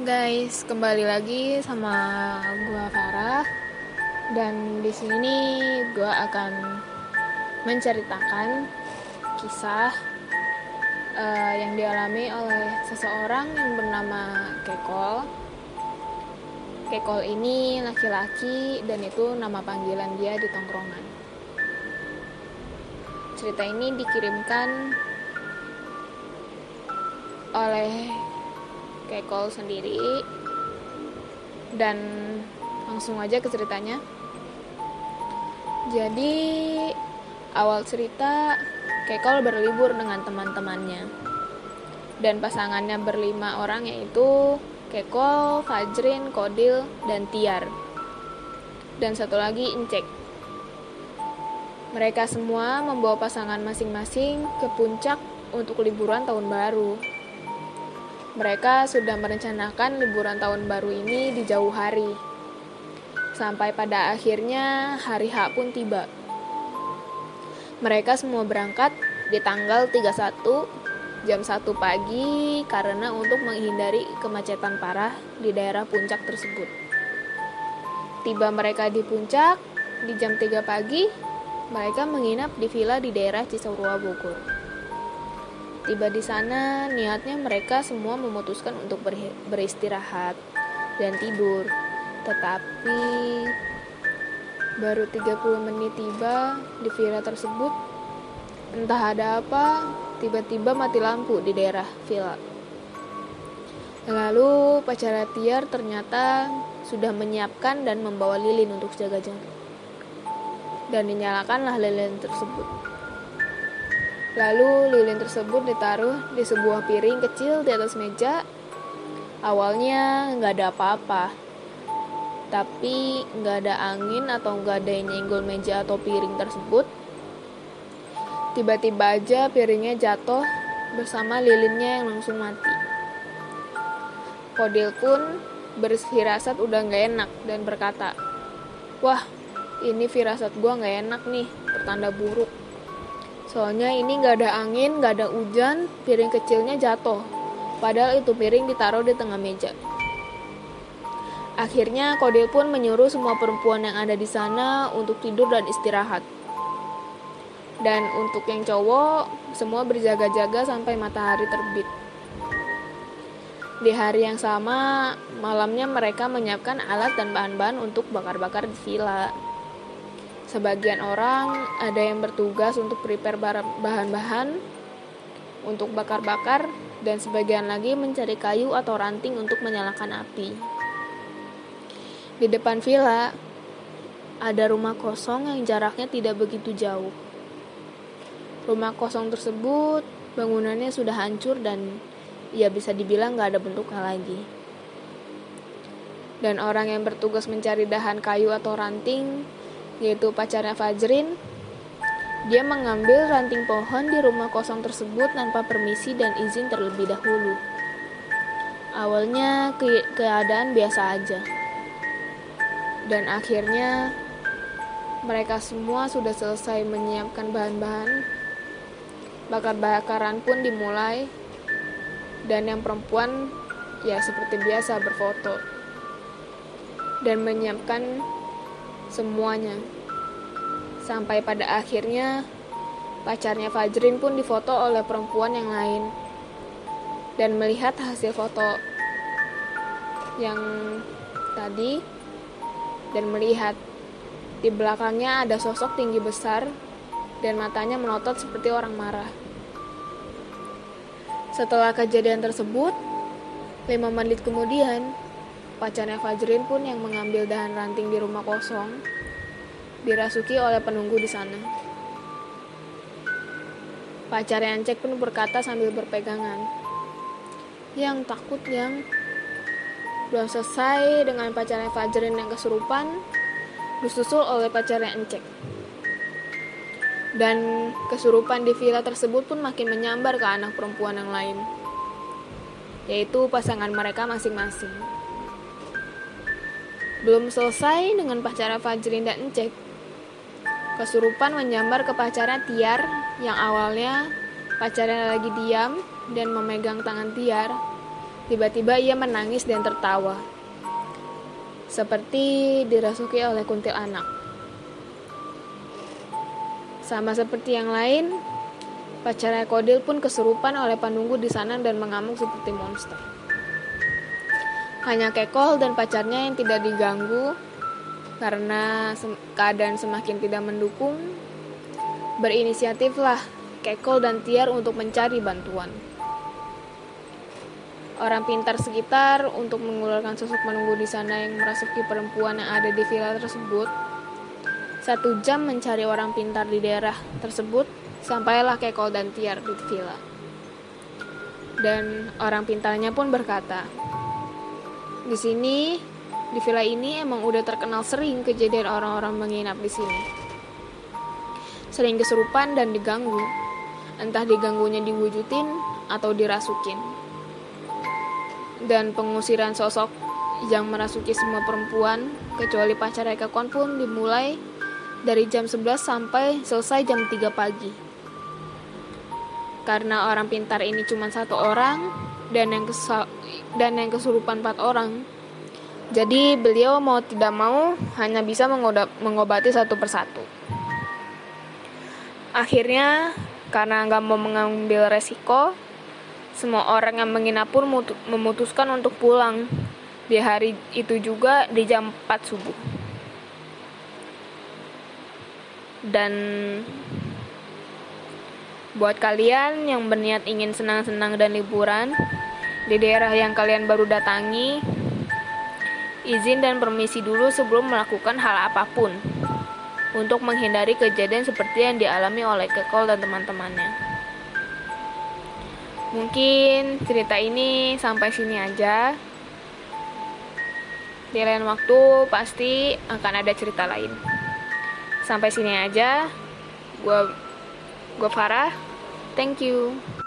guys, kembali lagi sama gua Farah dan di sini gua akan menceritakan kisah uh, yang dialami oleh seseorang yang bernama Kekol. Kekol ini laki-laki dan itu nama panggilan dia di tongkrongan. Cerita ini dikirimkan oleh Kekol sendiri dan langsung aja ke ceritanya. Jadi awal cerita Kekol berlibur dengan teman-temannya dan pasangannya berlima orang yaitu Kekol, Fajrin, Kodil, dan Tiar. Dan satu lagi Incek. Mereka semua membawa pasangan masing-masing ke puncak untuk liburan tahun baru. Mereka sudah merencanakan liburan tahun baru ini di jauh hari. Sampai pada akhirnya hari H pun tiba. Mereka semua berangkat di tanggal 31 jam 1 pagi karena untuk menghindari kemacetan parah di daerah puncak tersebut. Tiba mereka di puncak di jam 3 pagi, mereka menginap di villa di daerah Cisarua Bogor. Tiba di sana, niatnya mereka semua memutuskan untuk beristirahat dan tidur. Tetapi baru 30 menit tiba di villa tersebut, entah ada apa, tiba-tiba mati lampu di daerah villa. Lalu pacar Tiar ternyata sudah menyiapkan dan membawa lilin untuk jaga-jaga. Dan dinyalakanlah lilin tersebut. Lalu lilin tersebut ditaruh di sebuah piring kecil di atas meja. Awalnya nggak ada apa-apa, tapi nggak ada angin atau nggak ada yang nyenggol meja atau piring tersebut. Tiba-tiba aja piringnya jatuh bersama lilinnya yang langsung mati. Kodil pun berfirasat udah nggak enak dan berkata, Wah, ini firasat gua nggak enak nih, pertanda buruk. Soalnya ini nggak ada angin, nggak ada hujan, piring kecilnya jatuh. Padahal itu piring ditaruh di tengah meja. Akhirnya Kodil pun menyuruh semua perempuan yang ada di sana untuk tidur dan istirahat. Dan untuk yang cowok, semua berjaga-jaga sampai matahari terbit. Di hari yang sama, malamnya mereka menyiapkan alat dan bahan-bahan untuk bakar-bakar di villa. Sebagian orang ada yang bertugas untuk prepare bahan-bahan untuk bakar-bakar dan sebagian lagi mencari kayu atau ranting untuk menyalakan api. Di depan villa ada rumah kosong yang jaraknya tidak begitu jauh. Rumah kosong tersebut bangunannya sudah hancur dan ya bisa dibilang gak ada bentuknya lagi. Dan orang yang bertugas mencari dahan kayu atau ranting yaitu pacarnya Fajrin. Dia mengambil ranting pohon di rumah kosong tersebut tanpa permisi dan izin terlebih dahulu. Awalnya ke keadaan biasa aja. Dan akhirnya mereka semua sudah selesai menyiapkan bahan-bahan. Bakar-bakaran pun dimulai. Dan yang perempuan ya seperti biasa berfoto. Dan menyiapkan semuanya. Sampai pada akhirnya pacarnya Fajrin pun difoto oleh perempuan yang lain. Dan melihat hasil foto yang tadi dan melihat di belakangnya ada sosok tinggi besar dan matanya melotot seperti orang marah. Setelah kejadian tersebut, lima menit kemudian, Pacarnya Fajrin pun yang mengambil dahan ranting di rumah kosong dirasuki oleh penunggu di sana. Pacarnya Ancek pun berkata sambil berpegangan. Yang takut yang belum selesai dengan pacarnya Fajrin yang kesurupan disusul oleh pacarnya Encek. Dan kesurupan di villa tersebut pun makin menyambar ke anak perempuan yang lain, yaitu pasangan mereka masing-masing. Belum selesai dengan pacara Fajrin dan Encek. Kesurupan menyambar ke pacarnya Tiar yang awalnya pacarnya lagi diam dan memegang tangan Tiar. Tiba-tiba ia menangis dan tertawa, seperti dirasuki oleh kuntil anak. Sama seperti yang lain, pacarnya Kodil pun kesurupan oleh penunggu di sana dan mengamuk seperti monster. Hanya Kekol dan pacarnya yang tidak diganggu karena keadaan semakin tidak mendukung. Berinisiatiflah Kekol dan Tiar untuk mencari bantuan orang pintar sekitar untuk mengeluarkan sosok menunggu di sana yang merasuki perempuan yang ada di villa tersebut. Satu jam mencari orang pintar di daerah tersebut, sampailah Kekol dan Tiar di villa. Dan orang pintarnya pun berkata, di sini, di villa ini emang udah terkenal sering kejadian orang-orang menginap di sini. Sering kesurupan dan diganggu, entah diganggunya diwujudin atau dirasukin dan pengusiran sosok yang merasuki semua perempuan kecuali pacar Kon pun dimulai dari jam 11 sampai selesai jam 3 pagi. Karena orang pintar ini cuma satu orang dan yang dan yang kesurupan empat orang. Jadi beliau mau tidak mau hanya bisa mengobati satu persatu. Akhirnya karena nggak mau mengambil resiko, semua orang yang menginap pun memutuskan untuk pulang di hari itu juga di jam 4 subuh. Dan buat kalian yang berniat ingin senang-senang dan liburan di daerah yang kalian baru datangi, izin dan permisi dulu sebelum melakukan hal apa pun untuk menghindari kejadian seperti yang dialami oleh Kekol dan teman-temannya. Mungkin cerita ini sampai sini aja. Di lain waktu pasti akan ada cerita lain. Sampai sini aja. Gue gue Farah. Thank you.